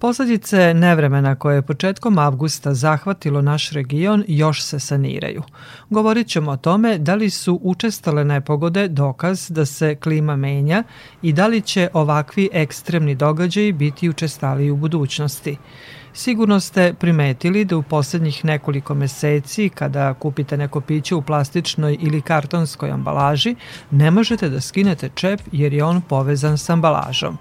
Posledice nevremena koje je početkom avgusta zahvatilo naš region još se saniraju. Govorit ćemo o tome da li su učestale nepogode dokaz da se klima menja i da li će ovakvi ekstremni događaji biti učestali u budućnosti. Sigurno ste primetili da u poslednjih nekoliko meseci kada kupite neko piće u plastičnoj ili kartonskoj ambalaži ne možete da skinete čep jer je on povezan sa ambalažom.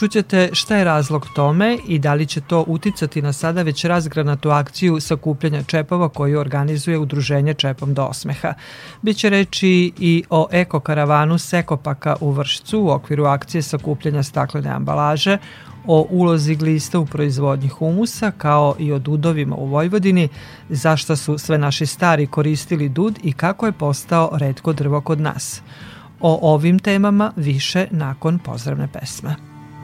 Čućete šta je razlog tome i da li će to uticati na sada već razgranatu akciju sakupljanja čepova koju organizuje Udruženje Čepom do osmeha. Biće reči i o ekokaravanu Sekopaka u Vršcu u okviru akcije sakupljanja staklene ambalaže, o ulozi glista u proizvodnji humusa kao i o dudovima u Vojvodini, zašto su sve naši stari koristili dud i kako je postao redko drvo kod nas. O ovim temama više nakon pozdravne pesme.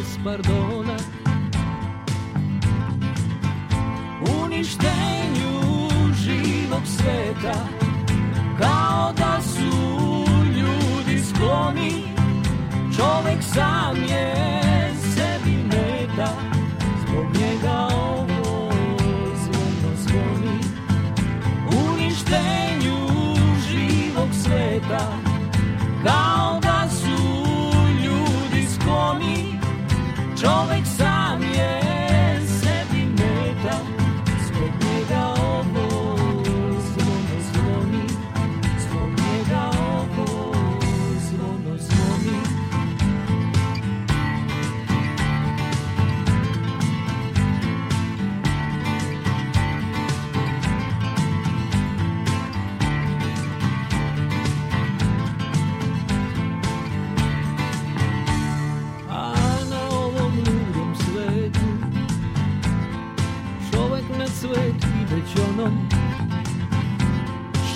bez pardona. Uništenju živog sveta Kao da su ljudi skloni. Čovek sam je sebi meta Zbog njega ovo zvono zvoni Uništenju živog sveta Kao da Człowiek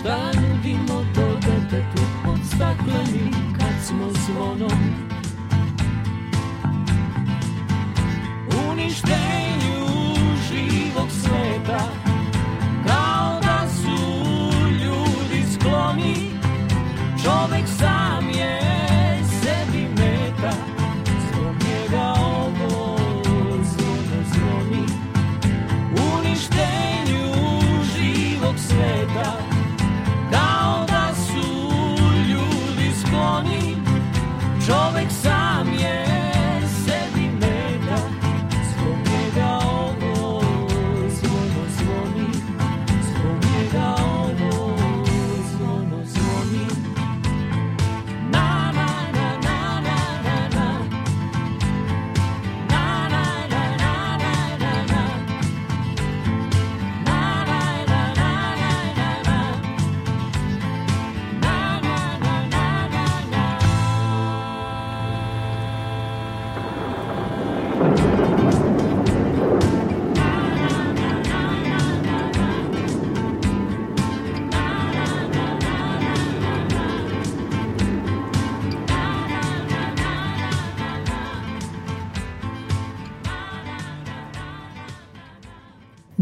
Šta nudimo to detetu od stakleni kad smo zvonom Uništenju živog sveta.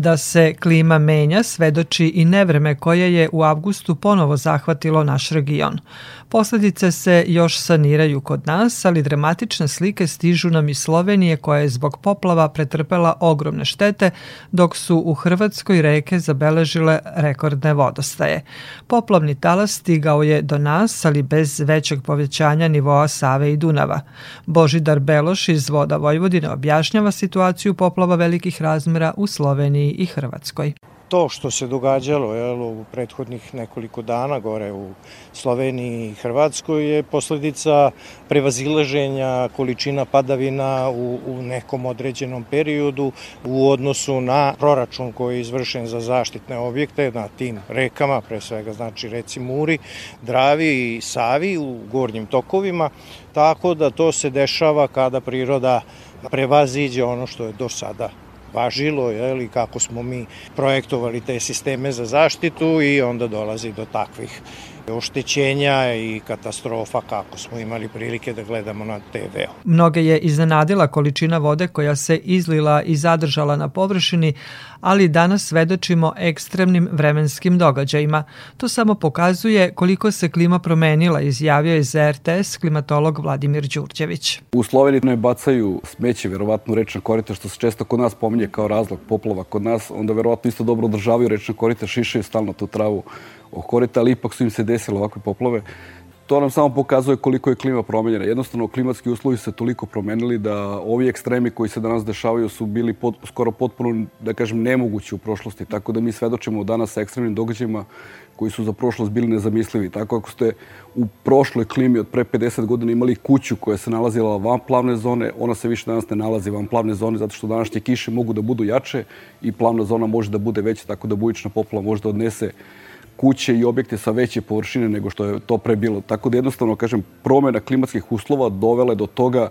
Da se klima menja svedoči i nevreme koje je u avgustu ponovo zahvatilo naš region. Posledice se još saniraju kod nas, ali dramatične slike stižu nam iz Slovenije koja je zbog poplava pretrpela ogromne štete, dok su u Hrvatskoj reke zabeležile rekordne vodostaje. Poplavni talas stigao je do nas, ali bez većeg povećanja nivoa Save i Dunava. Božidar Beloš iz Voda Vojvodine objašnjava situaciju poplava velikih razmera u Sloveniji i Hrvatskoj. To što se događalo jel, u prethodnih nekoliko dana gore u Sloveniji i Hrvatskoj je posledica prevazilaženja količina padavina u, u nekom određenom periodu u odnosu na proračun koji je izvršen za zaštitne objekte na tim rekama, pre svega znači reci Muri, Dravi i Savi u gornjim tokovima, tako da to se dešava kada priroda prevaziđe ono što je do sada važilo, je kako smo mi projektovali te sisteme za zaštitu i onda dolazi do takvih oštećenja i katastrofa kako smo imali prilike da gledamo na TV-u. Mnoge je iznenadila količina vode koja se izlila i zadržala na površini, ali danas svedočimo ekstremnim vremenskim događajima. To samo pokazuje koliko se klima promenila, izjavio je za RTS klimatolog Vladimir Đurđević. U Sloveniji ne bacaju smeće, verovatno rečna korita, što se često kod nas pominje kao razlog poplova kod nas, onda verovatno isto dobro održavaju rečna korita, šišaju stalno tu travu korita, ali ipak su im se desile ovakve poplave. To nam samo pokazuje koliko je klima promenjena. Jednostavno, klimatski uslovi se toliko promenili da ovi ekstremi koji se danas dešavaju su bili pod, skoro potpuno, da kažem, nemogući u prošlosti. Tako da mi svedočimo danas sa ekstremnim događajima koji su za prošlost bili nezamislivi. Tako ako ste u prošloj klimi od pre 50 godina imali kuću koja se nalazila van plavne zone, ona se više danas ne nalazi van plavne zone zato što današnje kiše mogu da budu jače i plavna zona može da bude veća, tako da bujična poplava može da odnese kuće i objekte sa veće površine nego što je to pre bilo. Tako da jednostavno, kažem, promena klimatskih uslova dovele do toga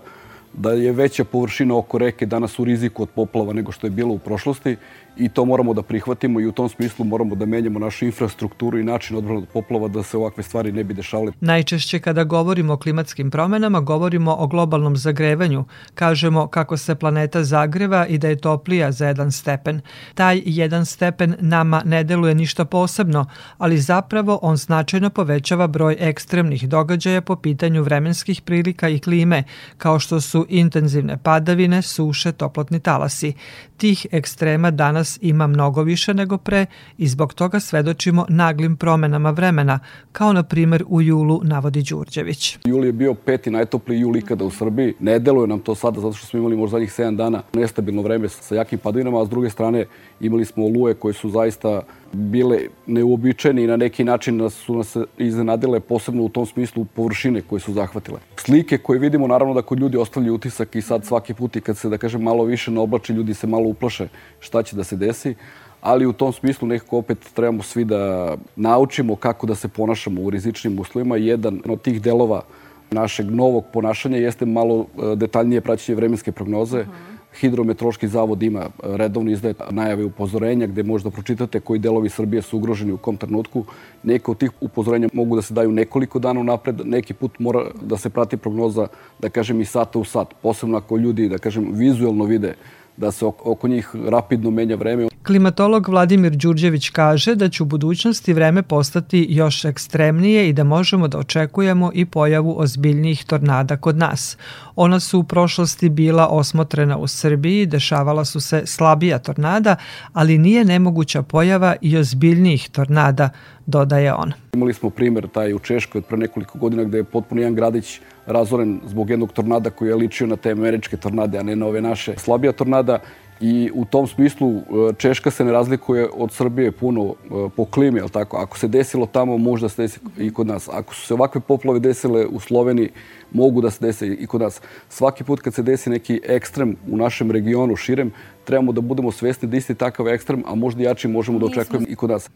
da je veća površina oko reke danas u riziku od poplava nego što je bilo u prošlosti i to moramo da prihvatimo i u tom smislu moramo da menjamo našu infrastrukturu i način odbrane od poplava da se ovakve stvari ne bi dešavale. Najčešće kada govorimo o klimatskim promenama govorimo o globalnom zagrevanju. Kažemo kako se planeta zagreva i da je toplija za jedan stepen. Taj jedan stepen nama ne deluje ništa posebno, ali zapravo on značajno povećava broj ekstremnih događaja po pitanju vremenskih prilika i klime, kao što su intenzivne padavine, suše, toplotni talasi. Tih ekstrema danas danas ima mnogo više nego pre i zbog toga svedočimo naglim promenama vremena, kao na primer u julu, navodi Đurđević. Jul je bio peti najtopliji jul ikada u Srbiji. Ne deluje nam to sada zato što smo imali možda zadnjih 7 dana nestabilno vreme sa jakim padavinama, a s druge strane imali smo oluje koje su zaista bile neuobičajene i na neki način su nas iznenadile posebno u tom smislu površine koje su zahvatile. Slike koje vidimo naravno da kod ljudi ostavljaju utisak i sad svaki put i kad se da kažem malo više na oblači ljudi se malo uplaše šta će da se desi ali u tom smislu nekako opet trebamo svi da naučimo kako da se ponašamo u rizičnim uslovima. Jedan od tih delova našeg novog ponašanja jeste malo e, detaljnije praćenje vremenske prognoze. Uh -huh Hidrometroški zavod ima redovno izdaje najave upozorenja gde možda pročitate koji delovi Srbije su ugroženi u kom trenutku. Neke od tih upozorenja mogu da se daju nekoliko dana unapred, neki put mora da se prati prognoza, da kažem, i sata u sat. Posebno ako ljudi, da kažem, vizuelno vide da se oko njih rapidno menja vreme. Klimatolog Vladimir Đurđević kaže da će u budućnosti vreme postati još ekstremnije i da možemo da očekujemo i pojavu ozbiljnijih tornada kod nas. Ona su u prošlosti bila osmotrena u Srbiji, dešavala su se slabija tornada, ali nije nemoguća pojava i ozbiljnijih tornada, dodaje on. Imali smo primer taj u Češkoj od pre nekoliko godina gde je potpuno jedan gradić razoren zbog jednog tornada koji je ličio na te američke tornade, a ne na ove naše slabija tornada. I u tom smislu e, Češka se ne razlikuje od Srbije puno e, po klimi, ali tako? Ako se desilo tamo, može da se desi i kod nas. Ako su se ovakve poplave desile u Sloveniji, mogu da se desi i kod nas. Svaki put kad se desi neki ekstrem u našem regionu, širem, trebamo da budemo svesni da isti takav ekstrem, a možda jači možemo da očekujemo i kod nas.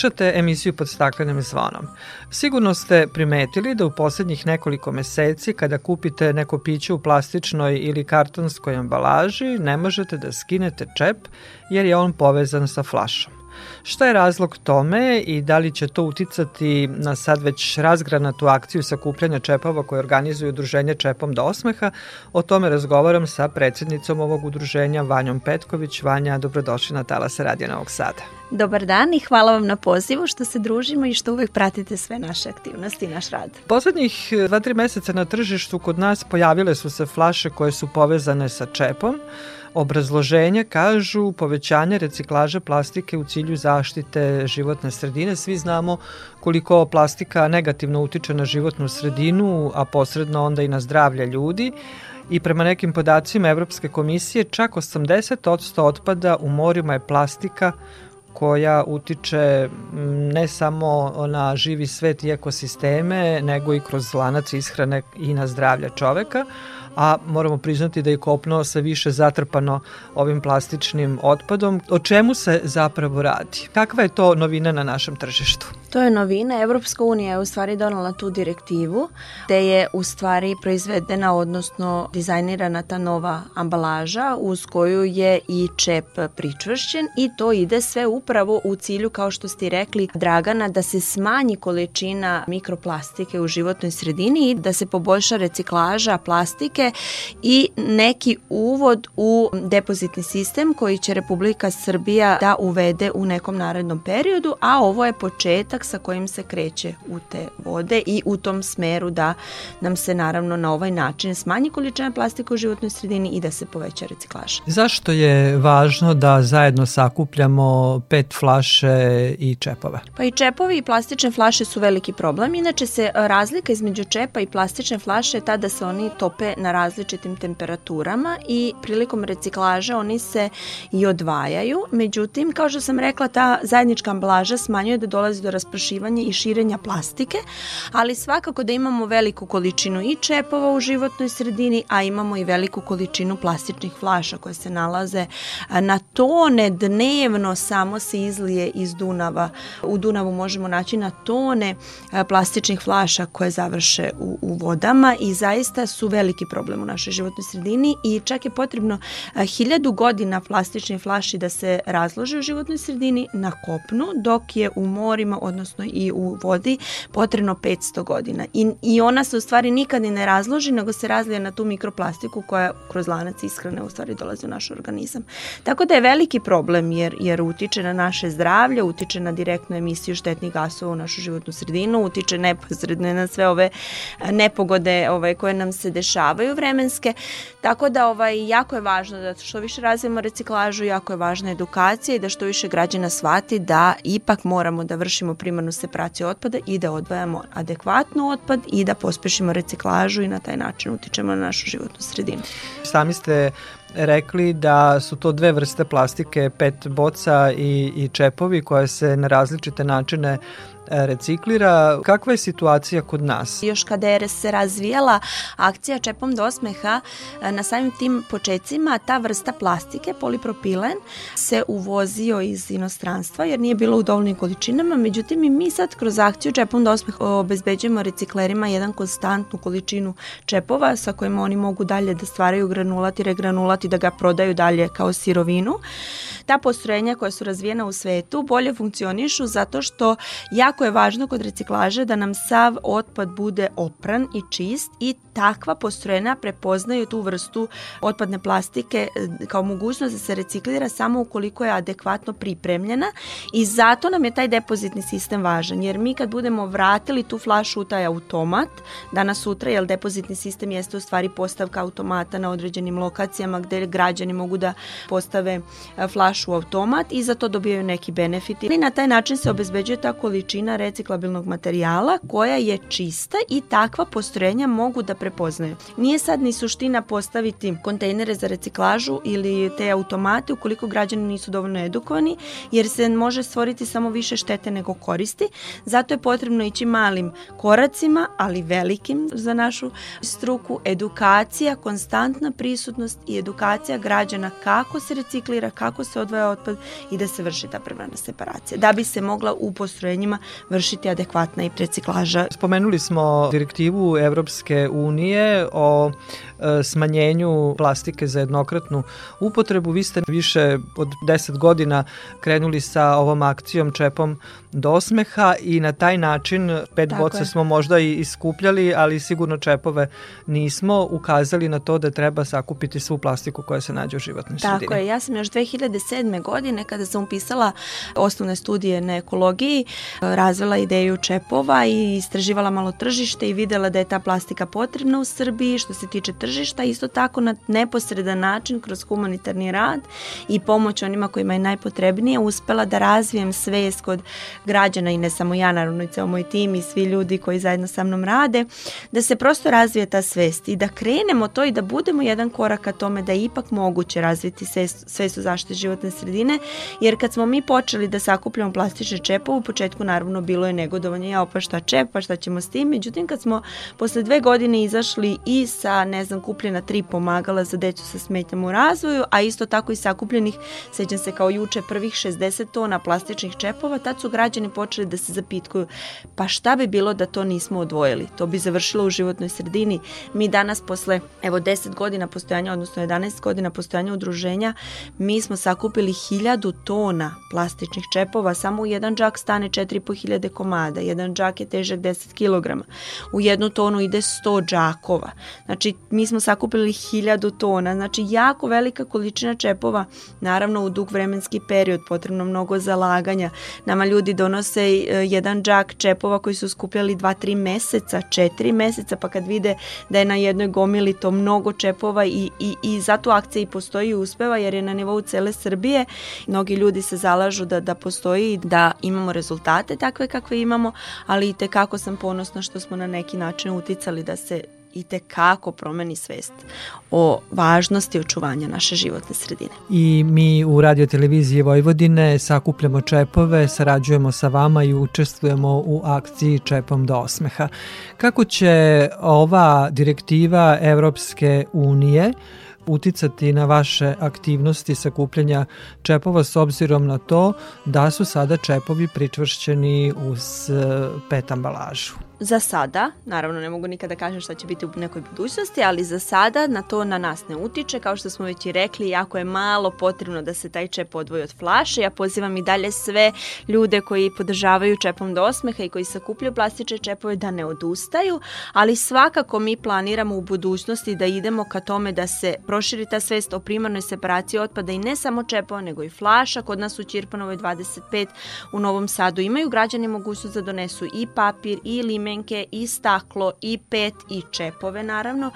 Slušate emisiju pod staklenim zvonom. Sigurno ste primetili da u poslednjih nekoliko meseci kada kupite neko piće u plastičnoj ili kartonskoj ambalaži ne možete da skinete čep jer je on povezan sa flašom. Šta je razlog tome i da li će to uticati na sad već razgranatu akciju sakupljanja čepova koje organizuje udruženje Čepom do osmeha? O tome razgovaram sa predsednicom ovog udruženja Vanjom Petković. Vanja, dobrodošli na Talasa Radija Novog Sada. Dobar dan i hvala vam na pozivu što se družimo i što uvek pratite sve naše aktivnosti i naš rad. Poslednjih 2-3 meseca na tržištu kod nas pojavile su se flaše koje su povezane sa čepom. Obrazloženje kažu povećanje reciklaže plastike u cilju zaštite životne sredine. Svi znamo koliko plastika negativno utiče na životnu sredinu, a posredno onda i na zdravlje ljudi. I prema nekim podacima Evropske komisije čak 80% otpada u morima je plastika koja utiče ne samo na živi svet i ekosisteme, nego i kroz lanac ishrane i na zdravlje čoveka a moramo priznati da je kopno sve više zatrpano ovim plastičnim otpadom. O čemu se zapravo radi? Kakva je to novina na našem tržištu? To je novina. Evropska unija je u stvari donala tu direktivu gde je u stvari proizvedena, odnosno dizajnirana ta nova ambalaža uz koju je i čep pričvršćen i to ide sve upravo u cilju, kao što ste rekli, Dragana, da se smanji količina mikroplastike u životnoj sredini i da se poboljša reciklaža plastike i neki uvod u depozitni sistem koji će Republika Srbija da uvede u nekom narednom periodu, a ovo je početak pritisak sa kojim se kreće u te vode i u tom smeru da nam se naravno na ovaj način smanji količina plastike u životnoj sredini i da se poveća reciklaža. Zašto je važno da zajedno sakupljamo pet flaše i čepove? Pa i čepovi i plastične flaše su veliki problem. Inače se razlika između čepa i plastične flaše je ta da se oni tope na različitim temperaturama i prilikom reciklaže oni se i odvajaju. Međutim, kao što sam rekla, ta zajednička ambalaža smanjuje da dolazi do rasprašivanja i širenja plastike, ali svakako da imamo veliku količinu i čepova u životnoj sredini, a imamo i veliku količinu plastičnih flaša koje se nalaze na tone dnevno samo se izlije iz Dunava. U Dunavu možemo naći na tone plastičnih flaša koje završe u, u vodama i zaista su veliki problem u našoj životnoj sredini i čak je potrebno hiljadu godina plastičnih flaši da se razlože u životnoj sredini na kopnu, dok je u morima, odnosno i u vodi, potrebno 500 godina. I, i ona se u stvari nikad ni ne razloži, nego se razlije na tu mikroplastiku koja kroz lanac ishrane u stvari dolazi u naš organizam. Tako da je veliki problem jer, jer utiče na naše zdravlje, utiče na direktnu emisiju štetnih gasova u našu životnu sredinu, utiče neposredno na sve ove nepogode ovaj, koje nam se dešavaju vremenske. Tako da ovaj, jako je važno da što više razvijemo reciklažu, jako je važna edukacija i da što više građana shvati da ipak moramo da vršimo primarnu separaciju otpada i da odvajamo adekvatno otpad i da pospešimo reciklažu i na taj način utičemo na našu životnu sredinu. Sami ste rekli da su to dve vrste plastike, pet boca i, i čepovi koje se na različite načine reciklira. Kakva je situacija kod nas? Još kada je se razvijala akcija Čepom do osmeha, na samim tim početcima ta vrsta plastike, polipropilen, se uvozio iz inostranstva jer nije bilo u dovoljnim količinama, međutim i mi sad kroz akciju Čepom do osmeha obezbeđujemo reciklerima jedan konstantnu količinu čepova sa kojima oni mogu dalje da stvaraju granulat i regranulat i da ga prodaju dalje kao sirovinu. Ta postrojenja koja su razvijena u svetu bolje funkcionišu zato što jako je važno kod reciklaže da nam sav otpad bude opran i čist i takva postrojenja prepoznaju tu vrstu otpadne plastike e, kao mogućnost da se reciklira samo ukoliko je adekvatno pripremljena i zato nam je taj depozitni sistem važan jer mi kad budemo vratili tu flašu u taj automat danas sutra jer depozitni sistem jeste u stvari postavka automata na određenim lokacijama gde građani mogu da postave e, flašu u automat i za to dobijaju neki benefit i na taj način se obezbeđuje ta količina reciklabilnog materijala koja je čista i takva postrojenja mogu da prepoznaju. Nije sad ni suština postaviti kontejnere za reciklažu ili te automate ukoliko građani nisu dovoljno edukovani, jer se može stvoriti samo više štete nego koristi. Zato je potrebno ići malim koracima, ali velikim za našu struku, edukacija, konstantna prisutnost i edukacija građana kako se reciklira, kako se odvaja otpad i da se vrši ta prevana separacija, da bi se mogla u postrojenjima vršiti adekvatna i reciklaža. Spomenuli smo direktivu Evropske unije o e, smanjenju plastike za jednokratnu upotrebu. Vi ste više od 10 godina krenuli sa ovom akcijom Čepom do osmeha i na taj način pet Tako boca je. smo možda i iskupljali, ali sigurno čepove nismo ukazali na to da treba sakupiti svu plastiku koja se nađe u životnoj Tako sredini. Tako je, ja sam još 2007. godine kada sam upisala osnovne studije na ekologiji, razvila ideju čepova i istraživala malo tržište i videla da je ta plastika potrebna u Srbiji što se tiče tržišta, isto tako na neposredan način kroz humanitarni rad i pomoć onima kojima je najpotrebnije uspela da razvijem svest kod građana i ne samo ja, naravno i ceo moj tim i svi ljudi koji zajedno sa mnom rade, da se prosto razvije ta svest i da krenemo to i da budemo jedan korak ka tome da je ipak moguće razviti svest o zaštiti životne sredine, jer kad smo mi počeli da sakupljamo plastične čepove, u početku naravno bilo je negodovanje, ja pa šta čep, pa šta ćemo s tim, međutim kad smo posle dve godine izašli i sa, ne znam, kupljena tri pomagala za decu sa smetnjama u razvoju, a isto tako i sakupljenih, sećam se kao juče, prvih 60 tona plastičnih čepova, tad su građani počeli da se zapitkuju, pa šta bi bilo da to nismo odvojili? To bi završilo u životnoj sredini. Mi danas posle, evo, 10 godina postojanja, odnosno 11 godina postojanja udruženja, mi smo sakupili 1000 tona plastičnih čepova, samo u jedan džak stane 4500 komada, jedan džak je težak 10 kg. U jednu tonu ide 100 džakova. Znači, mi smo sakupili hiljadu tona, znači jako velika količina čepova, naravno u dug vremenski period, potrebno mnogo zalaganja. Nama ljudi donose e, jedan džak čepova koji su skupljali 2-3 meseca, 4 meseca, pa kad vide da je na jednoj gomili to mnogo čepova i, i, i zato akcija i postoji i uspeva jer je na nivou cele Srbije. Mnogi ljudi se zalažu da, da postoji da imamo rezultate takve kakve imamo, ali i tekako sam ponosna što smo na neki način uticali da se i te kako promeni svest o važnosti očuvanja naše životne sredine. I mi u Radio Televiziji Vojvodine sakupljamo čepove, sarađujemo sa vama i učestvujemo u akciji Čepom do osmeha. Kako će ova direktiva Evropske unije uticati na vaše aktivnosti sakupljanja čepova s obzirom na to da su sada čepovi pričvršćeni uz pet ambalažu? Za sada, naravno ne mogu nikada da kažem šta će biti u nekoj budućnosti, ali za sada na to na nas ne utiče. Kao što smo već i rekli, jako je malo potrebno da se taj čep odvoji od flaše. Ja pozivam i dalje sve ljude koji podržavaju čepom do osmeha i koji sakupljaju plastične čepove da ne odustaju, ali svakako mi planiramo u budućnosti da idemo ka tome da se proširi ta svest o primarnoj separaciji otpada i ne samo čepova, nego i flaša. Kod nas u Čirpanovoj 25 u Novom Sadu imaju građani mogućnost da donesu i papir i lime limenke i staklo i pet i čepove naravno.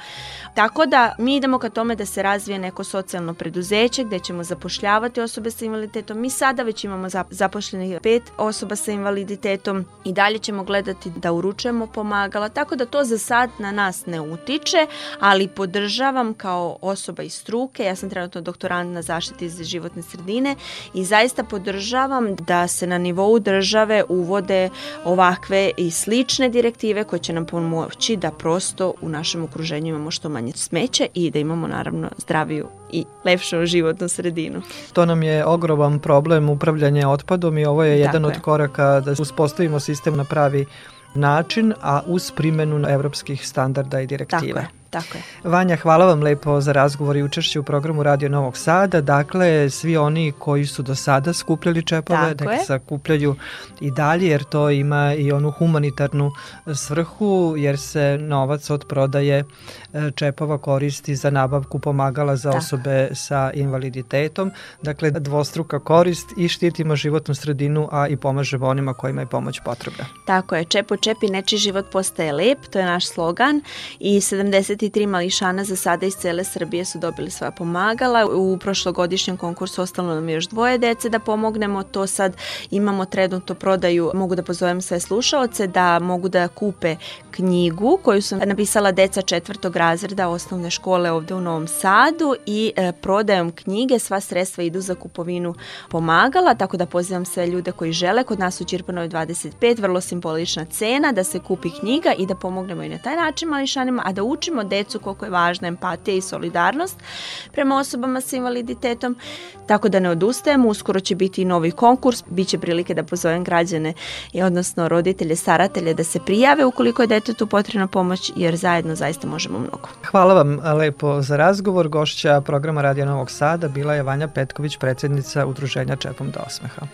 Tako da mi idemo ka tome da se razvije neko socijalno preduzeće gde ćemo zapošljavati osobe sa invaliditetom. Mi sada već imamo zapošljenih pet osoba sa invaliditetom i dalje ćemo gledati da uručujemo pomagala, tako da to za sad na nas ne utiče, ali podržavam kao osoba iz struke, ja sam trenutno doktorant na zaštiti iz životne sredine i zaista podržavam da se na nivou države uvode ovakve i slične direktive direktive koje će nam pomoći da prosto u našem okruženju imamo što manje smeća i da imamo naravno zdraviju i lepšu životnu sredinu. To nam je ogroman problem upravljanja otpadom i ovo je jedan Tako od je. koraka da uspostavimo sistem na pravi način, a uz primenu evropskih standarda i direktive. Tako je. Tako je. Vanja, hvala vam lepo za razgovor i učešće u programu Radio Novog Sada. Dakle, svi oni koji su do sada skupljali čepove, da ih sakupljaju i dalje, jer to ima i onu humanitarnu svrhu, jer se novac od prodaje čepova koristi za nabavku pomagala za Tako. osobe sa invaliditetom. Dakle, dvostruka korist i štitimo životnu sredinu, a i pomažemo onima kojima je pomoć potrebna. Tako je, čepo čepi, neči život postaje lep, to je naš slogan i 70 23 mališana za sada iz cele Srbije su dobili svoja pomagala. U prošlogodišnjem konkursu ostalo nam još dvoje dece da pomognemo. To sad imamo trenutno prodaju. Mogu da pozovem sve slušaoce da mogu da kupe knjigu koju sam napisala deca četvrtog razreda osnovne škole ovde u Novom Sadu i e, prodajom knjige sva sredstva idu za kupovinu pomagala, tako da pozivam sve ljude koji žele kod nas u Čirpanovoj 25, vrlo simbolična cena da se kupi knjiga i da pomognemo i na taj način mališanima, a da učimo decu koliko je važna empatija i solidarnost prema osobama sa invaliditetom, tako da ne odustajemo, uskoro će biti i novi konkurs, bit će prilike da pozovem građane i odnosno roditelje, staratelje da se prijave ukoliko je detetu potrebna pomoć, jer zajedno zaista možemo mnogo. Hvala vam lepo za razgovor. Gošća programa Radio Novog Sada bila je Vanja Petković, predsednica Udruženja Čepom do osmeha.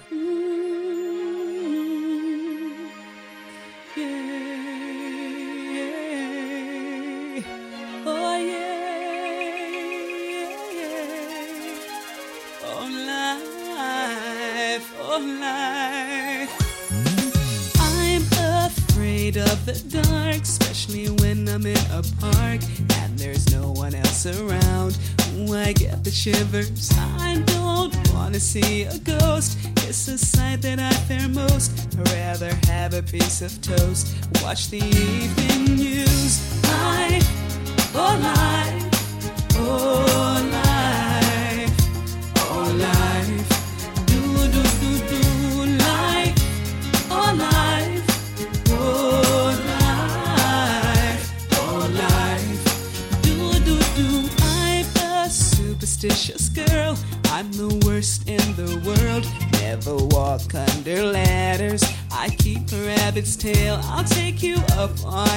the around. Ooh, I get the shivers. I don't wanna see a ghost. It's a sight that I fear most. I'd rather have a piece of toast. Watch the evening news. Life, oh life, rabbit's tail. I'll take you up on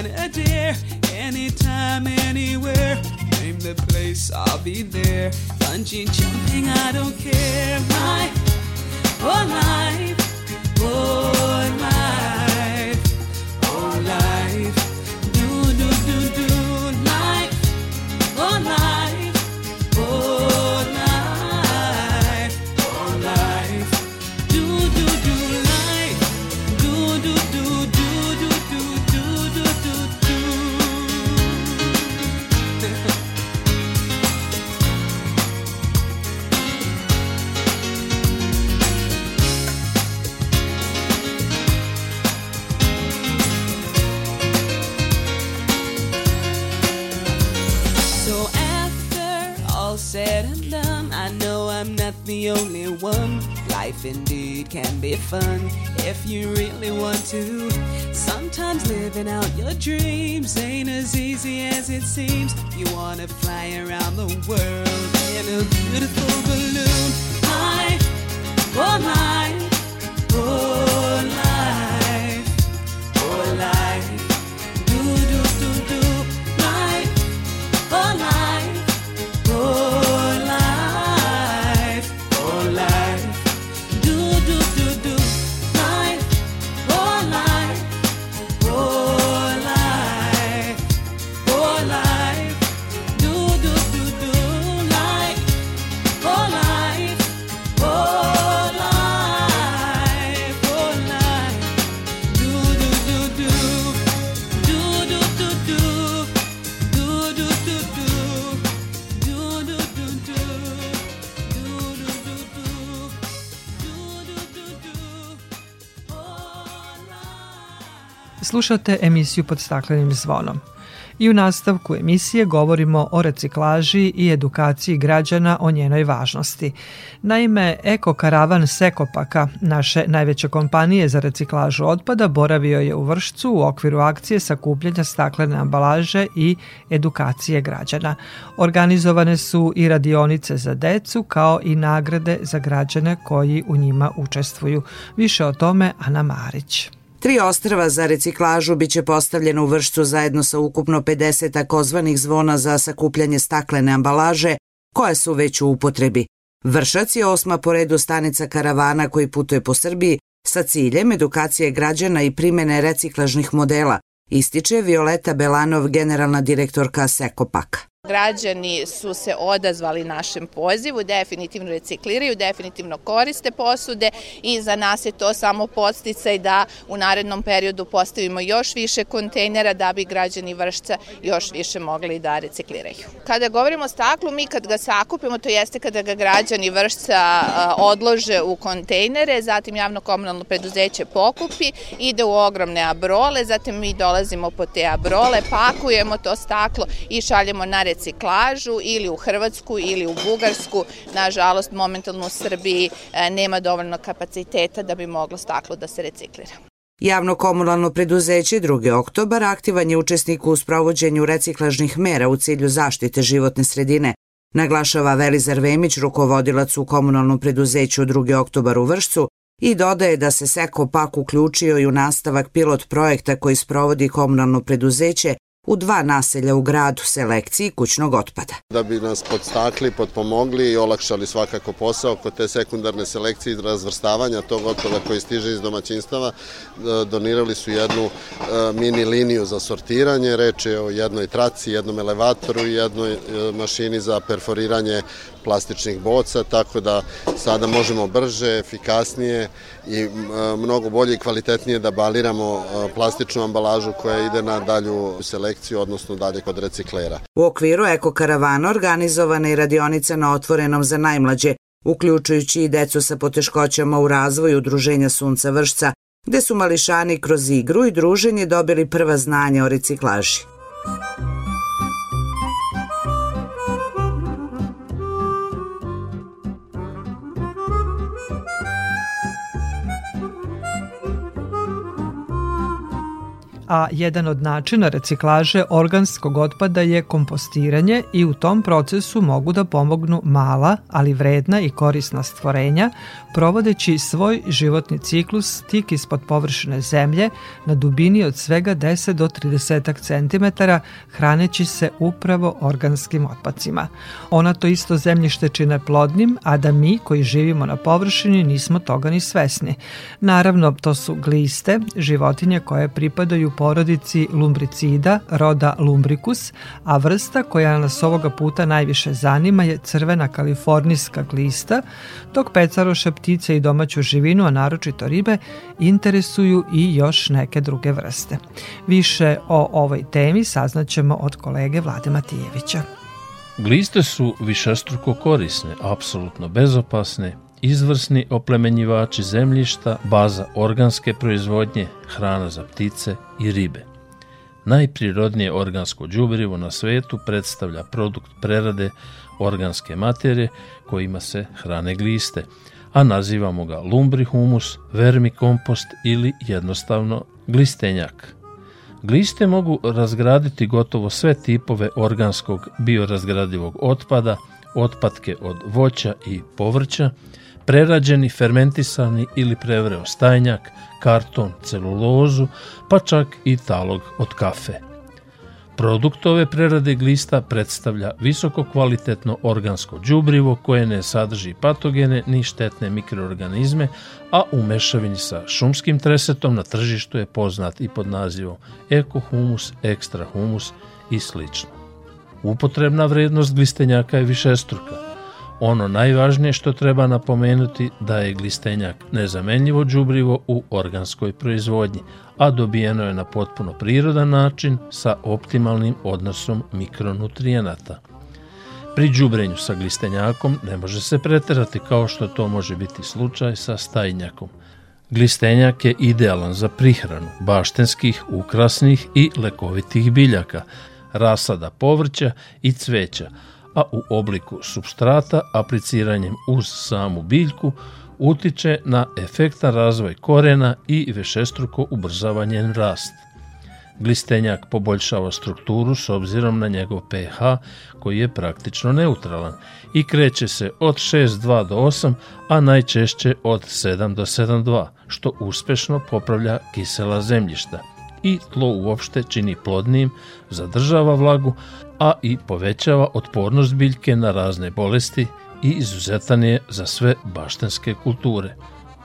I'm not the only one. Life indeed can be fun if you really want to. Sometimes living out your dreams ain't as easy as it seems. You wanna fly around the world in a beautiful balloon. I, oh my, oh life, oh life, Slušate emisiju pod staklenim zvonom. I u nastavku emisije govorimo o reciklaži i edukaciji građana o njenoj važnosti. Naime, Eko Karavan Sekopaka, naše najveće kompanije za reciklažu otpada, boravio je u Vršcu u okviru akcije sakupljanja staklene ambalaže i edukacije građana. Organizovane su i radionice za decu kao i nagrade za građane koji u njima učestvuju. Više o tome Ana Marić. Tri ostrava za reciklažu biće postavljeno u Vršcu zajedno sa ukupno 50 takozvanih zvona za sakupljanje staklene ambalaže, koje su već u upotrebi. Vršac je osma po redu stanica karavana koji putuje po Srbiji sa ciljem edukacije građana i primene reciklažnih modela, ističe Violeta Belanov, generalna direktorka Sekopaka. Građani su se odazvali našem pozivu, definitivno recikliraju, definitivno koriste posude i za nas je to samo podsticaj da u narednom periodu postavimo još više kontejnera da bi građani Vršca još više mogli da recikliraju. Kada govorimo o staklu, mi kad ga sakupimo, to jeste kada ga građani Vršca odlože u kontejnere, zatim javno komunalno preduzeće pokupi, ide u ogromne abrole, zatim mi dolazimo po te abrole, pakujemo to staklo i šaljemo na reciklažu ili u Hrvatsku ili u Bugarsku. Nažalost, momentalno u Srbiji e, nema dovoljno kapaciteta da bi moglo staklo da se reciklira. Javno komunalno preduzeće 2. oktobar aktivan je učesnik u sprovođenju reciklažnih mera u cilju zaštite životne sredine, naglašava Velizar Vemić, rukovodilac u komunalnom preduzeću 2. oktobar u Vršcu, i dodaje da se Seko Pak uključio i u nastavak pilot projekta koji sprovodi komunalno preduzeće u dva naselja u gradu selekciji kućnog otpada. Da bi nas podstakli, potpomogli i olakšali svakako posao kod te sekundarne selekcije i razvrstavanja tog otpada koji stiže iz domaćinstava, e, donirali su jednu e, mini liniju za sortiranje, reč je o jednoj traci, jednom elevatoru i jednoj e, mašini za perforiranje plastičnih boca, tako da sada možemo brže, efikasnije i mnogo bolje i kvalitetnije da baliramo plastičnu ambalažu koja ide na dalju selekciju, odnosno dalje kod reciklera. U okviru Eko Karavana organizovana je radionica na otvorenom za najmlađe, uključujući i decu sa poteškoćama u razvoju Udruženja Sunca Vršca, gde su mališani kroz igru i druženje dobili prva znanja o reciklaži. A jedan od načina reciklaže organskog otpada je kompostiranje i u tom procesu mogu da pomognu mala, ali vredna i korisna stvorenja, provodeći svoj životni ciklus tik ispod površine zemlje na dubini od svega 10 do 30 cm, hraneći se upravo organskim otpacima. Ona to isto zemljište čine plodnim, a da mi koji živimo na površini nismo toga ni svesni. Naravno, to su gliste, životinje koje pripadaju porodici lumbricida, roda lumbricus, a vrsta koja nas ovoga puta najviše zanima je crvena kalifornijska glista, dok pecaroše ptice i domaću živinu, a naročito ribe, interesuju i još neke druge vrste. Više o ovoj temi saznaćemo od kolege Vlade Matijevića. Gliste su višestruko korisne, apsolutno bezopasne, izvrsni oplemenjivači zemljišta, baza organske proizvodnje, hrana za ptice i ribe. najprirodnije organsko đubrivo na svetu predstavlja produkt prerade organske materije kojima se hrane gliste, a nazivamo ga lumbrihumus, vermikompost ili jednostavno glistenjak. Gliste mogu razgraditi gotovo sve tipove organskog biorazgradivog otpada, otpadke od voća i povrća, prerađeni, fermentisani ili prevreo stajnjak, karton, celulozu, pa čak i talog od kafe. Produkt ove prerade glista predstavlja visoko kvalitetno organsko đubrivo koje ne sadrži patogene ni štetne mikroorganizme, a u mešavini sa šumskim tresetom na tržištu je poznat i pod nazivom ekohumus, ekstra humus i slično. Upotrebna vrednost glistenjaka je višestruka. Ono najvažnije što treba napomenuti da je glistenjak nezamenljivo đubrivo u organskoj proizvodnji, a dobijeno je na potpuno prirodan način sa optimalnim odnosom mikronutrijenata. Pri đubrenju sa glistenjakom ne može se preterati kao što to može biti slučaj sa stajnjakom. Glistenjak je idealan za prihranu baštenskih, ukrasnih i lekovitih biljaka, rasada povrća i cveća, a u obliku substrata apliciranjem uz samu biljku utiče na efektan razvoj korena i vešestruko ubrzava njen rast. Glistenjak poboljšava strukturu s obzirom na njegov pH koji je praktično neutralan i kreće se od 6,2 do 8, a najčešće od 7 do 7,2, što uspešno popravlja kisela zemljišta i tlo uopšte čini plodnim, zadržava vlagu, a i povećava otpornost biljke na razne bolesti i izuzetan je za sve baštenske kulture.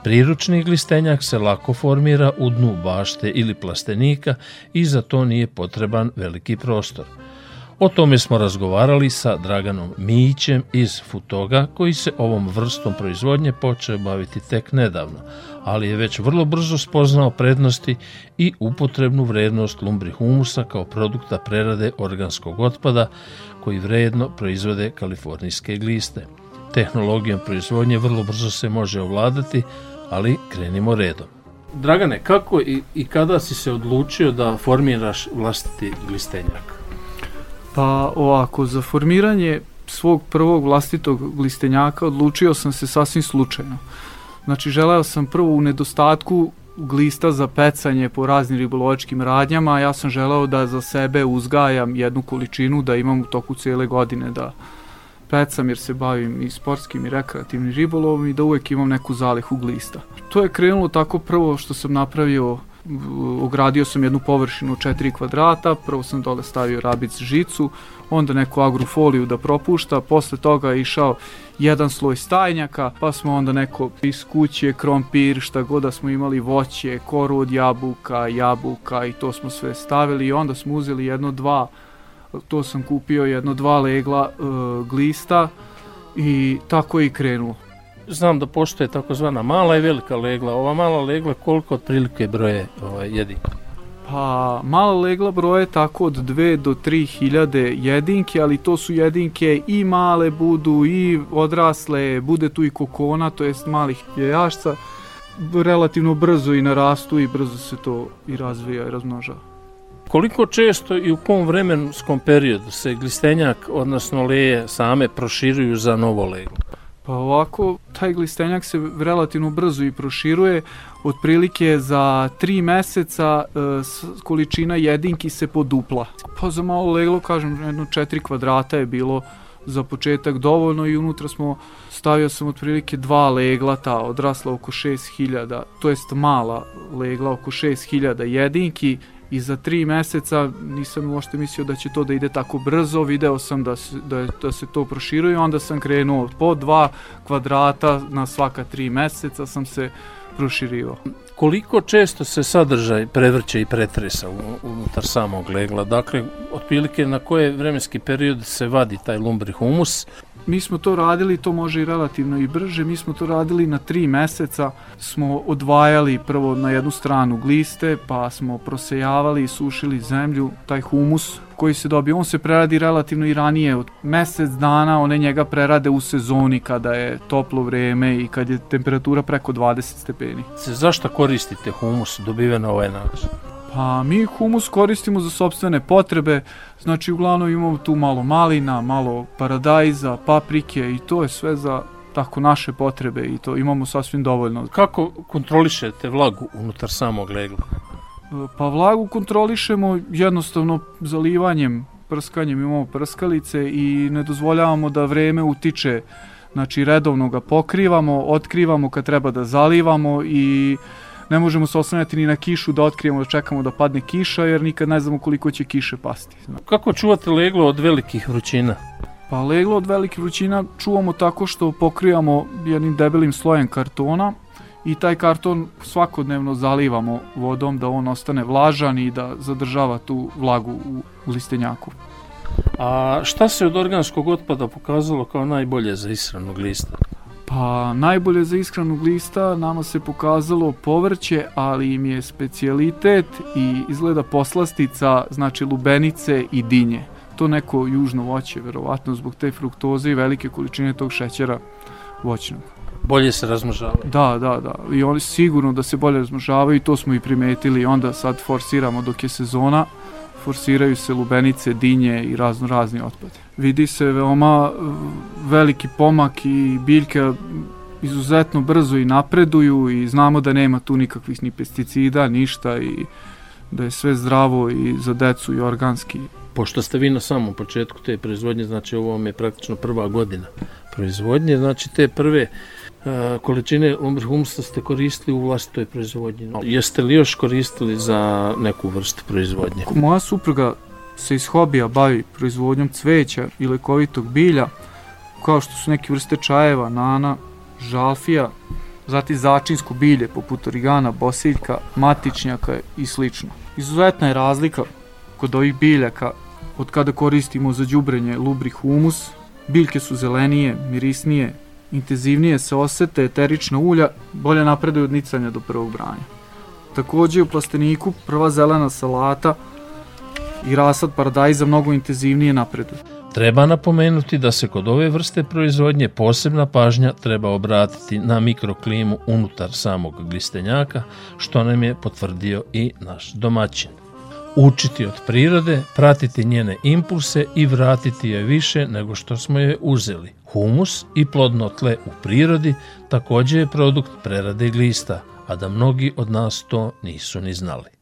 Priručni glistenjak se lako formira u dnu bašte ili plastenika i za to nije potreban veliki prostor. O tome smo razgovarali sa Draganom Mijićem iz Futoga, koji se ovom vrstom proizvodnje počeo baviti tek nedavno, ali je već vrlo brzo spoznao prednosti i upotrebnu vrednost lumbrihumusa kao produkta prerade organskog otpada koji vredno proizvode kalifornijske gliste. Tehnologijom proizvodnje vrlo brzo se može ovladati, ali krenimo redom. Dragane, kako i, i kada si se odlučio da formiraš vlastiti glistenjak? Pa ovako, za formiranje svog prvog vlastitog glistenjaka odlučio sam se sasvim slučajno. Znači, želeo sam prvo u nedostatku glista za pecanje po raznim ribolovačkim radnjama, ja sam želeo da za sebe uzgajam jednu količinu, da imam u toku cijele godine da pecam jer se bavim i sportskim i rekreativnim ribolovom i da uvek imam neku zalihu glista. To je krenulo tako prvo što sam napravio ogradio sam jednu površinu 4 kvadrata, prvo sam dole stavio rabic žicu, onda neku agrofoliju da propušta, posle toga je išao jedan sloj stajnjaka, pa smo onda neko iz kuće, krompir, šta god da smo imali voće, koru od jabuka, jabuka i to smo sve stavili i onda smo uzeli jedno dva, to sam kupio jedno dva legla uh, glista i tako je i krenulo znam da postoje takozvana mala i velika legla. Ova mala legla koliko otprilike broje ovaj, jedinke? Pa, mala legla broje tako od 2 do 3 hiljade jedinke, ali to su jedinke i male budu i odrasle, bude tu i kokona, to jest malih jajašca. Relativno brzo i narastu i brzo se to i razvija i razmnožava. Koliko često i u kom vremenskom periodu se glistenjak, odnosno leje same proširuju za novo leglo? Pa ovako, taj glistenjak se relativno brzo i proširuje, otprilike za tri meseca e, količina jedinki se podupla. Pa za malo leglo, kažem, jedno četiri kvadrata je bilo za početak dovoljno i unutra smo, stavio sam otprilike dva legla, ta odrasla oko 6000, to jest mala legla oko 6000 jedinki i za tri meseca nisam uopšte mislio da će to da ide tako brzo, video sam da se, da, da se to proširuje, onda sam krenuo po dva kvadrata na svaka tri meseca sam se proširivao. Koliko često se sadržaj prevrće i pretresa unutar samog legla? Dakle, otprilike na koje vremenski period se vadi taj lumbri humus? Mi smo to radili, to može i relativno i brže, mi smo to radili na tri meseca, smo odvajali prvo na jednu stranu gliste, pa smo prosejavali i sušili zemlju, taj humus koji se dobije, on se preradi relativno i ranije, od mesec dana one njega prerade u sezoni kada je toplo vreme i kad je temperatura preko 20 stepeni. Zašto koristite humus dobiven na ovaj način? Pa mi humus koristimo za sobstvene potrebe, znači uglavnom imamo tu malo malina, malo paradajza, paprike i to je sve za tako naše potrebe i to imamo sasvim dovoljno. Kako kontrolišete vlagu unutar samog legla? Pa vlagu kontrolišemo jednostavno zalivanjem, prskanjem, imamo prskalice i ne dozvoljavamo da vreme utiče, znači redovno ga pokrivamo, otkrivamo kad treba da zalivamo i ne možemo se oslanjati ni na kišu da otkrijemo da čekamo da padne kiša jer nikad ne znamo koliko će kiše pasti. Kako čuvate leglo od velikih vrućina? Pa leglo od velikih vrućina čuvamo tako što pokrivamo jednim debelim slojem kartona i taj karton svakodnevno zalivamo vodom da on ostane vlažan i da zadržava tu vlagu u listenjaku. A šta se od organskog otpada pokazalo kao najbolje za ishranu glista? Pa najbolje za ishranu glista nama se pokazalo povrće, ali im je specijalitet i izgleda poslastica, znači lubenice i dinje. To neko južno voće, verovatno zbog te fruktoze i velike količine tog šećera voćnog. Bolje se razmnožavaju. Da, da, da. I oni sigurno da se bolje razmnožavaju i to smo i primetili. Onda sad forsiramo dok je sezona, forsiraju se lubenice, dinje i razno razni otpad. Vidi se veoma veliki pomak i biljke izuzetno brzo i napreduju i znamo da nema tu nikakvih ni pesticida, ništa i da je sve zdravo i za decu i organski. Pošto ste vi na samom početku te proizvodnje, znači ovo vam je praktično prva godina proizvodnje, znači te prve količine humusa ste koristili u vlastitoj proizvodnji. Jeste li još koristili za neku vrstu proizvodnje? Moja supruga se iz hobija bavi proizvodnjom cveća i lekovitog bilja, kao što su neke vrste čajeva, nana, žalfija, zatim začinsko bilje poput origana, bosiljka, matičnjaka i slično. Izuzetna je razlika kod ovih biljaka od kada koristimo za đubrenje lubri humus, biljke su zelenije, mirisnije, intenzivnije se osete eterična ulja, bolje napreduju od nicanja do prvog branja. Takođe u plasteniku prva zelena salata i rasad paradajza mnogo intenzivnije napreduju. Treba napomenuti da se kod ove vrste proizvodnje posebna pažnja treba obratiti na mikroklimu unutar samog glistenjaka, što nam je potvrdio i naš domaćin. Učiti od prirode, pratiti njene impulse i vratiti je više nego što smo je uzeli. Humus i plodno tle u prirodi takođe je produkt prerade glista, a da mnogi od nas to nisu ni znali.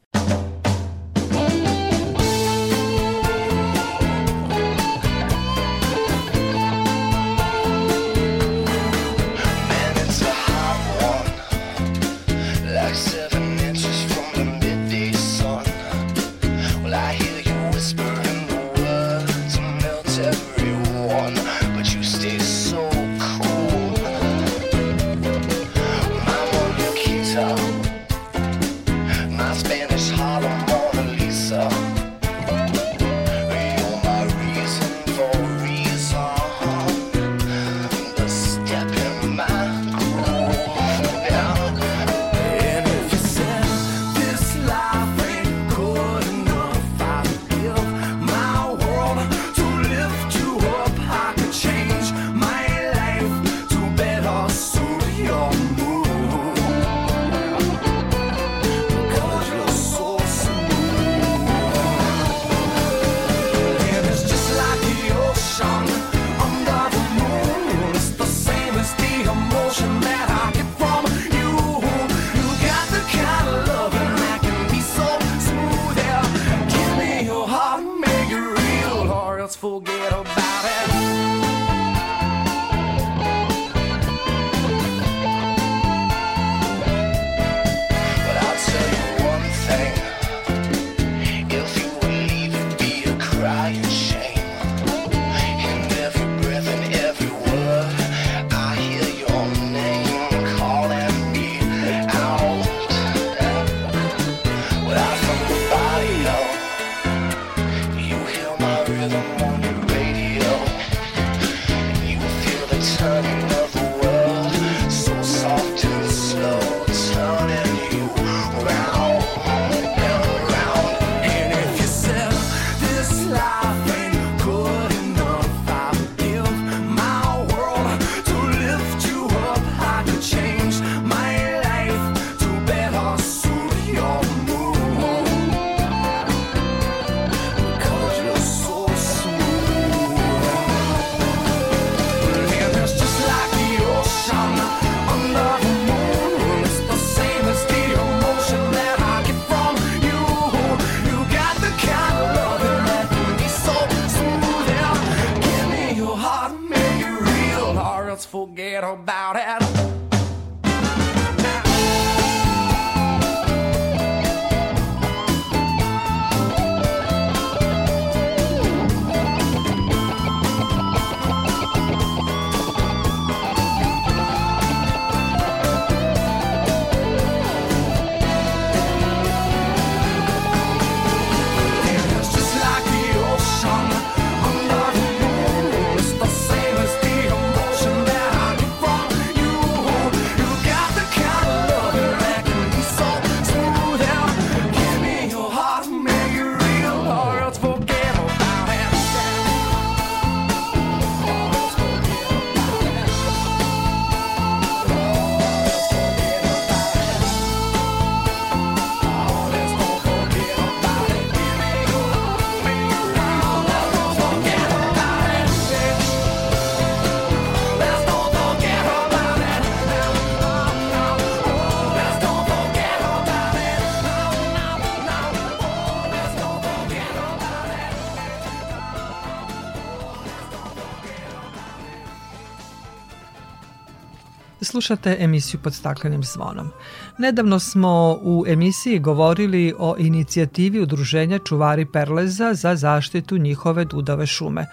Slušate emisiju pod staklenim zvonom. Nedavno smo u emisiji govorili o inicijativi Udruženja Čuvari Perleza za zaštitu njihove dudave šume.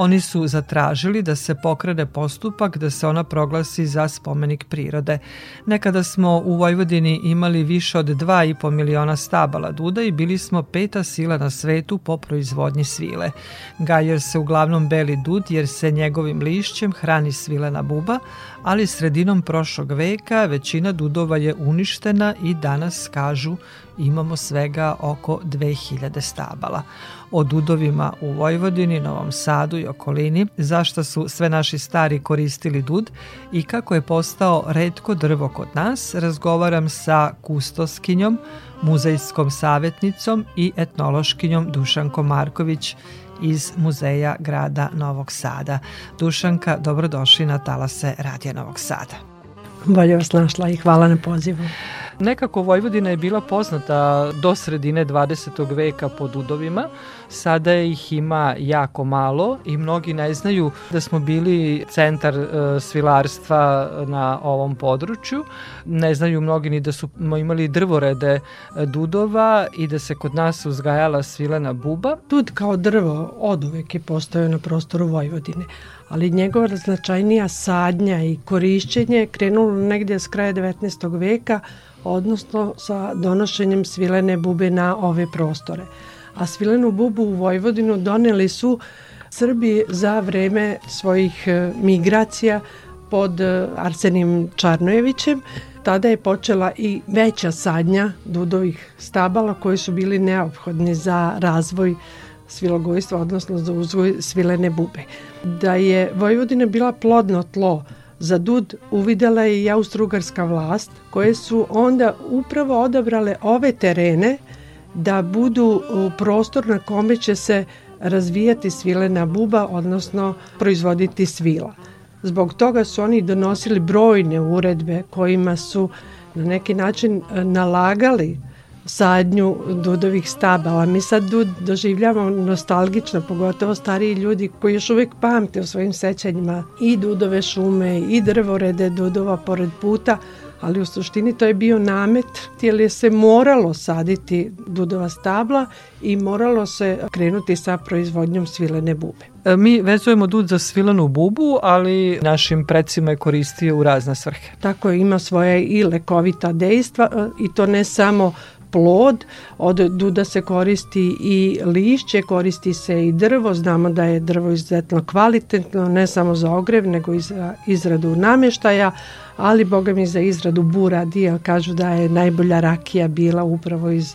Oni su zatražili da se pokrene postupak da se ona proglasi za spomenik prirode. Nekada smo u Vojvodini imali više od 2,5 miliona stabala duda i bili smo peta sila na svetu po proizvodnji svile. Gajer se uglavnom beli dud jer se njegovim lišćem hrani svilena buba, ali sredinom prošlog veka većina dudova je uništena i danas kažu imamo svega oko 2000 stabala. O dudovima u Vojvodini, Novom Sadu i okolini, zašto su sve naši stari koristili dud i kako je postao redko drvo kod nas, razgovaram sa kustoskinjom, muzejskom savjetnicom i etnološkinjom Dušankom Marković iz Muzeja grada Novog Sada. Dušanka, dobrodošli na talase Radija Novog Sada. Bolje vas našla i hvala na pozivu. Nekako Vojvodina je bila poznata do sredine 20. veka po dudovima, sada ih ima jako malo i mnogi ne znaju da smo bili centar e, svilarstva na ovom području. Ne znaju mnogi ni da smo imali drvorede e, dudova i da se kod nas uzgajala svilena buba. Dud kao drvo od uvek je postojao na prostoru Vojvodine, ali njegova značajnija sadnja i korišćenje krenulo negdje s kraja 19. veka, odnosno sa donošenjem svilene bube na ove prostore. A svilenu bubu u Vojvodinu doneli su Srbi za vreme svojih e, migracija pod e, Arsenim Čarnojevićem. Tada je počela i veća sadnja dudovih stabala koji su bili neophodni za razvoj svilogojstva, odnosno za uzgoj svilene bube. Da je Vojvodina bila plodno tlo za Dud uvidela je i austrougarska vlast koje su onda upravo odabrale ove terene da budu prostor na kome će se razvijati svilena buba, odnosno proizvoditi svila. Zbog toga su oni donosili brojne uredbe kojima su na neki način e, nalagali sadnju dudovih stabala. Mi sad dud doživljamo nostalgično, pogotovo stariji ljudi koji još uvijek pamte u svojim sećanjima i dudove šume i drvorede dudova pored puta, ali u suštini to je bio namet jer je se moralo saditi dudova stabla i moralo se krenuti sa proizvodnjom svilene bube. E, mi vezujemo dud za svilenu bubu, ali našim predsima je koristio u razne svrhe. Tako je, ima svoje i lekovita dejstva e, i to ne samo plod, od duda se koristi i lišće, koristi se i drvo, znamo da je drvo izuzetno kvalitetno, ne samo za ogrev, nego i za izradu nameštaja, ali boga mi za izradu buradi, kažu da je najbolja rakija bila upravo iz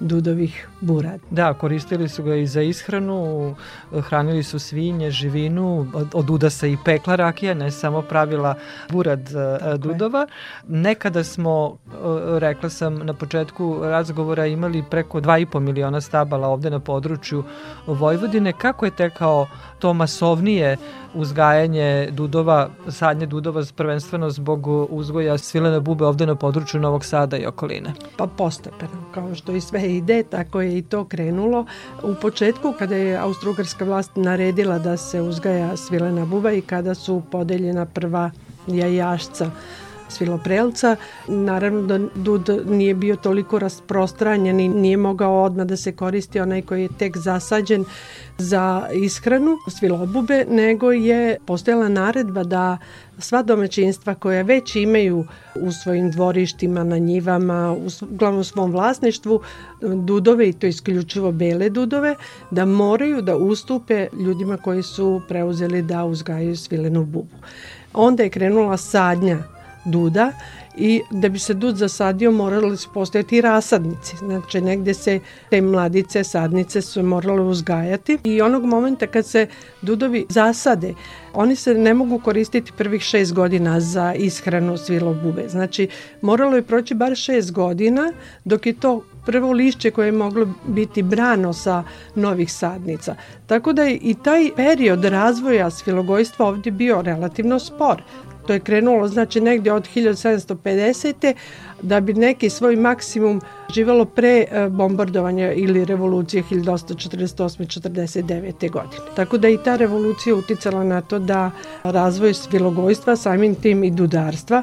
dudovih burad. Da, koristili su ga i za ishranu, hranili su svinje, živinu, od duda se i pekla rakija, ne samo pravila burad e, Tako dudova. Je. Nekada smo, e, rekla sam na početku razgovora, imali preko 2,5 miliona stabala ovde na području Vojvodine. Kako je tekao to masovnije uzgajanje dudova, sadnje dudova prvenstveno zbog uzgoja svilene bube ovde na području Novog Sada i okoline? Pa postepeno, kao što i sve ide, tako i to krenulo. U početku kada je austrougarska vlast naredila da se uzgaja svilena buba i kada su podeljena prva jajašca sviloprelca. Naravno da dud nije bio toliko rasprostranjen i nije mogao odmah da se koristi onaj koji je tek zasađen za ishranu svilobube, nego je postojala naredba da sva domaćinstva koja već imaju u svojim dvorištima, na njivama, u glavnom svom vlasništvu dudove i to isključivo bele dudove, da moraju da ustupe ljudima koji su preuzeli da uzgajaju svilenu bubu. Onda je krenula sadnja duda i da bi se dud zasadio morali su postojati rasadnici. Znači negde se te mladice, sadnice su morale uzgajati i onog momenta kad se dudovi zasade, oni se ne mogu koristiti prvih šest godina za ishranu svilobube. Znači moralo je proći bar šest godina dok je to prvo lišće koje je moglo biti brano sa novih sadnica. Tako da je i taj period razvoja svilogojstva ovdje bio relativno spor. To je krenulo znači negdje od 1750. da bi neki svoj maksimum živelo pre e, bombardovanja ili revolucije 1848-49. godine. Tako da i ta revolucija uticala na to da razvoj svilogojstva, samim tim i dudarstva,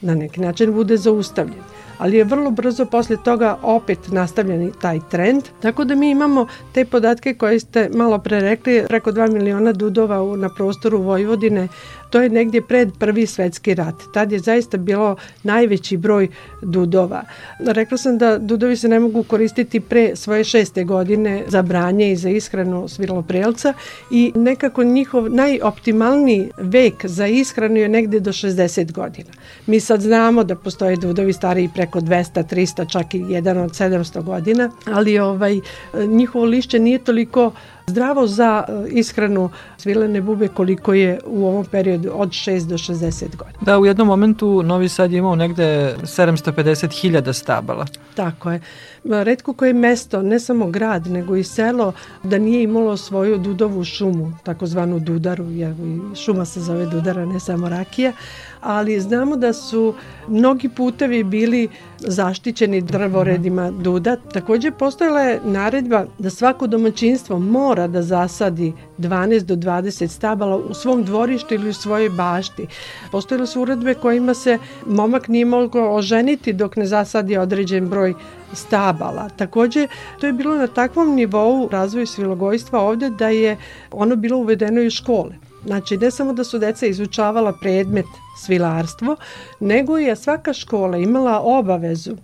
na neki način bude zaustavljen ali je vrlo brzo posle toga opet nastavljen taj trend, tako da mi imamo te podatke koje ste malo pre rekli, preko 2 miliona dudova na prostoru Vojvodine To je negdje pred prvi svetski rat. Tad je zaista bilo najveći broj dudova. Rekla sam da dudovi se ne mogu koristiti pre svoje šeste godine za branje i za ishranu sviloprelca i nekako njihov najoptimalniji vek za ishranu je negde do 60 godina. Mi sad znamo da postoje dudovi stariji preko 200, 300, čak i jedan od 700 godina, ali ovaj njihovo lišće nije toliko zdravo za e, ishranu svilene bube koliko je u ovom periodu od 6 do 60 godina. Da, u jednom momentu Novi Sad je imao negde 750.000 stabala. Tako je. Redko koje mesto, ne samo grad, nego i selo, da nije imalo svoju dudovu šumu, takozvanu dudaru, jer šuma se zove dudara, ne samo rakija, ali znamo da su mnogi putevi bili zaštićeni drvoredima duda. Takođe postojala je naredba da svako domaćinstvo mora da zasadi 12 do 20 stabala u svom dvorištu ili u svojoj bašti. Postojale su uredbe kojima se momak nije mogao oženiti dok ne zasadi određen broj stabala. Takođe, to je bilo na takvom nivou razvoju svilogojstva ovde da je ono bilo uvedeno i u škole. Znači, ne samo da su deca izučavala predmet svilarstvo, nego je svaka škola imala obavezu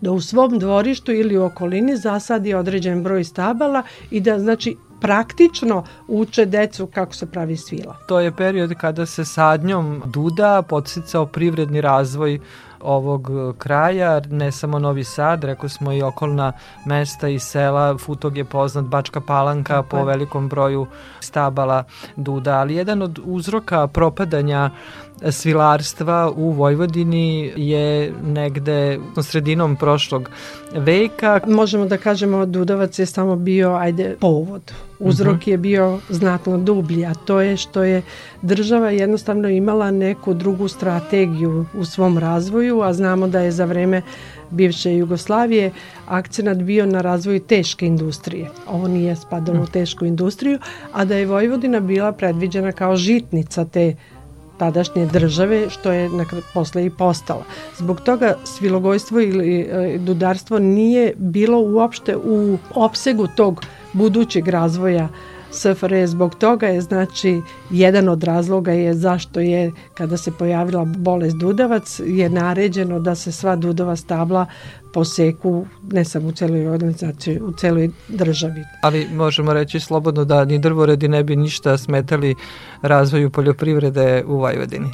da u svom dvorištu ili u okolini zasadi određen broj stabala i da znači praktično uče decu kako se pravi svila. To je period kada se sadnjom duda podsticao privredni razvoj ovog e, kraja, ne samo Novi Sad, rekao smo i okolna mesta i sela, Futog je poznat, Bačka Palanka Tako po je. velikom broju stabala duda, ali jedan od uzroka propadanja svilarstva u Vojvodini je negde sredinom prošlog veka. Možemo da kažemo Dudovac je samo bio, ajde, povod. Uzrok uh mhm. -huh. je bio znatno dublji, a to je što je država jednostavno imala neku drugu strategiju u svom razvoju, a znamo da je za vreme bivše Jugoslavije akcenat bio na razvoju teške industrije. Ovo nije spadalo u mhm. tešku industriju, a da je Vojvodina bila predviđena kao žitnica te tadašnje države, što je posle i postala. Zbog toga svilogojstvo ili e, dudarstvo nije bilo uopšte u opsegu tog budućeg razvoja SFRJ. Zbog toga je znači jedan od razloga je zašto je kada se pojavila bolest dudavac je naređeno da se sva dudova stabla poseku ne samo u celoj organizaciji, u celoj državi. Ali možemo reći slobodno da ni drvoredi ne bi ništa smetali razvoju poljoprivrede u Vojvodini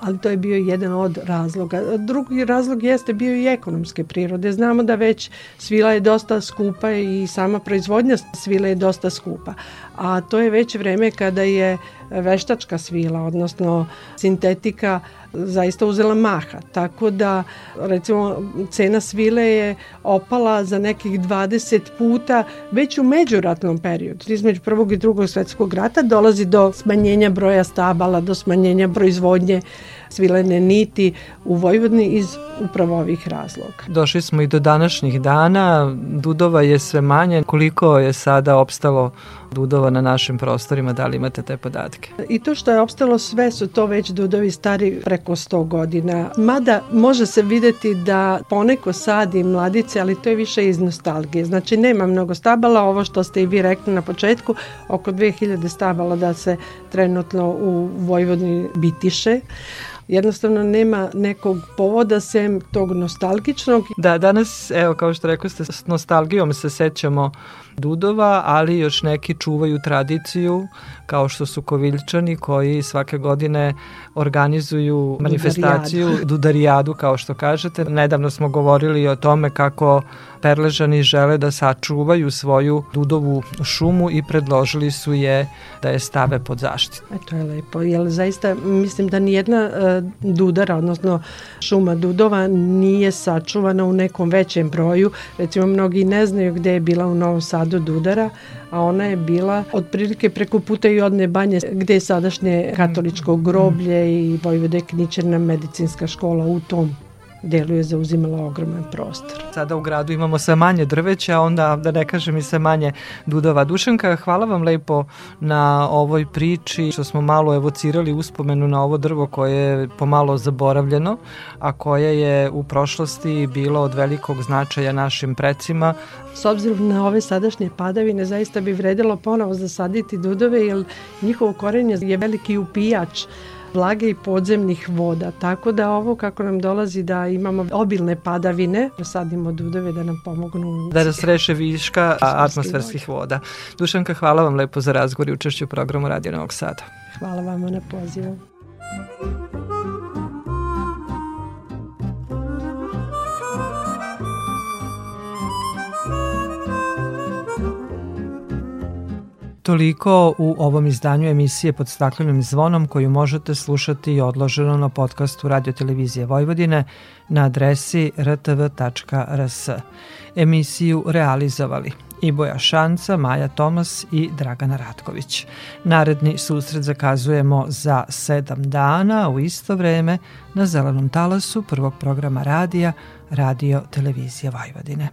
ali to je bio jedan od razloga. Drugi razlog jeste bio i ekonomske prirode. Znamo da već svila je dosta skupa i sama proizvodnja svile je dosta skupa. A to je već vreme kada je veštačka svila, odnosno sintetika zaista uzela maha. Tako da recimo cena svile je opala za nekih 20 puta već u međuratnom periodu. Između prvog i drugog svetskog rata dolazi do smanjenja broja stabala, do smanjenja proizvodnje svilene niti u Vojvodini iz upravo ovih razloga. Došli smo i do današnjih dana, dudova je sve manje. Koliko je sada opstalo dudova na našim prostorima, da li imate te podatke? I to što je opstalo sve su to već dudovi stari preko 100 godina. Mada može se videti da poneko sadi mladice, ali to je više iz nostalgije. Znači nema mnogo stabala, ovo što ste i vi rekli na početku, oko 2000 stabala da se trenutno u Vojvodini bitiše jednostavno nema nekog povoda sem tog nostalgičnog. Da, danas, evo kao što rekao ste, s nostalgijom se sećamo Dudova, ali još neki čuvaju tradiciju kao što su Koviljčani koji svake godine organizuju manifestaciju Dudarijadu, Dudarijadu kao što kažete. Nedavno smo govorili o tome kako Perležani žele da sačuvaju svoju dudovu šumu i predložili su je da je stave pod zaštitu. E, to je lepo, jer zaista mislim da nijedna uh, dudara, odnosno šuma dudova nije sačuvana u nekom većem broju. Recimo, mnogi ne znaju gde je bila u Novom Sadu dudara, a ona je bila otprilike preko puta i odne banje gde je sadašnje katoličko groblje i Vojvode Knićerna medicinska škola u tom delu je zauzimala ogroman prostor. Sada u gradu imamo sve manje drveća, onda da ne kažem i sve manje dudova. Dušanka, hvala vam lepo na ovoj priči, što smo malo evocirali uspomenu na ovo drvo koje je pomalo zaboravljeno, a koje je u prošlosti bilo od velikog značaja našim precima. S obzirom na ove sadašnje padavine, zaista bi vredilo ponovo zasaditi dudove, jer njihovo korenje je veliki upijač vlage i podzemnih voda. Tako da ovo kako nam dolazi da imamo obilne padavine, sadimo dudove da nam pomognu. Da nas reše viška atmosferskih voda. Dušanka, hvala vam lepo za razgovor i učešću u programu Radio Novog Sada. Hvala vama na pozivu. Toliko u ovom izdanju emisije pod staklenim zvonom koju možete slušati i odloženo na podcastu Radio Televizije Vojvodine na adresi rtv.rs. Emisiju realizovali Iboja Šanca, Maja Tomas i Dragana Ratković. Naredni susret zakazujemo za sedam dana u isto vreme na zelenom talasu prvog programa radija Radio Televizije Vojvodine.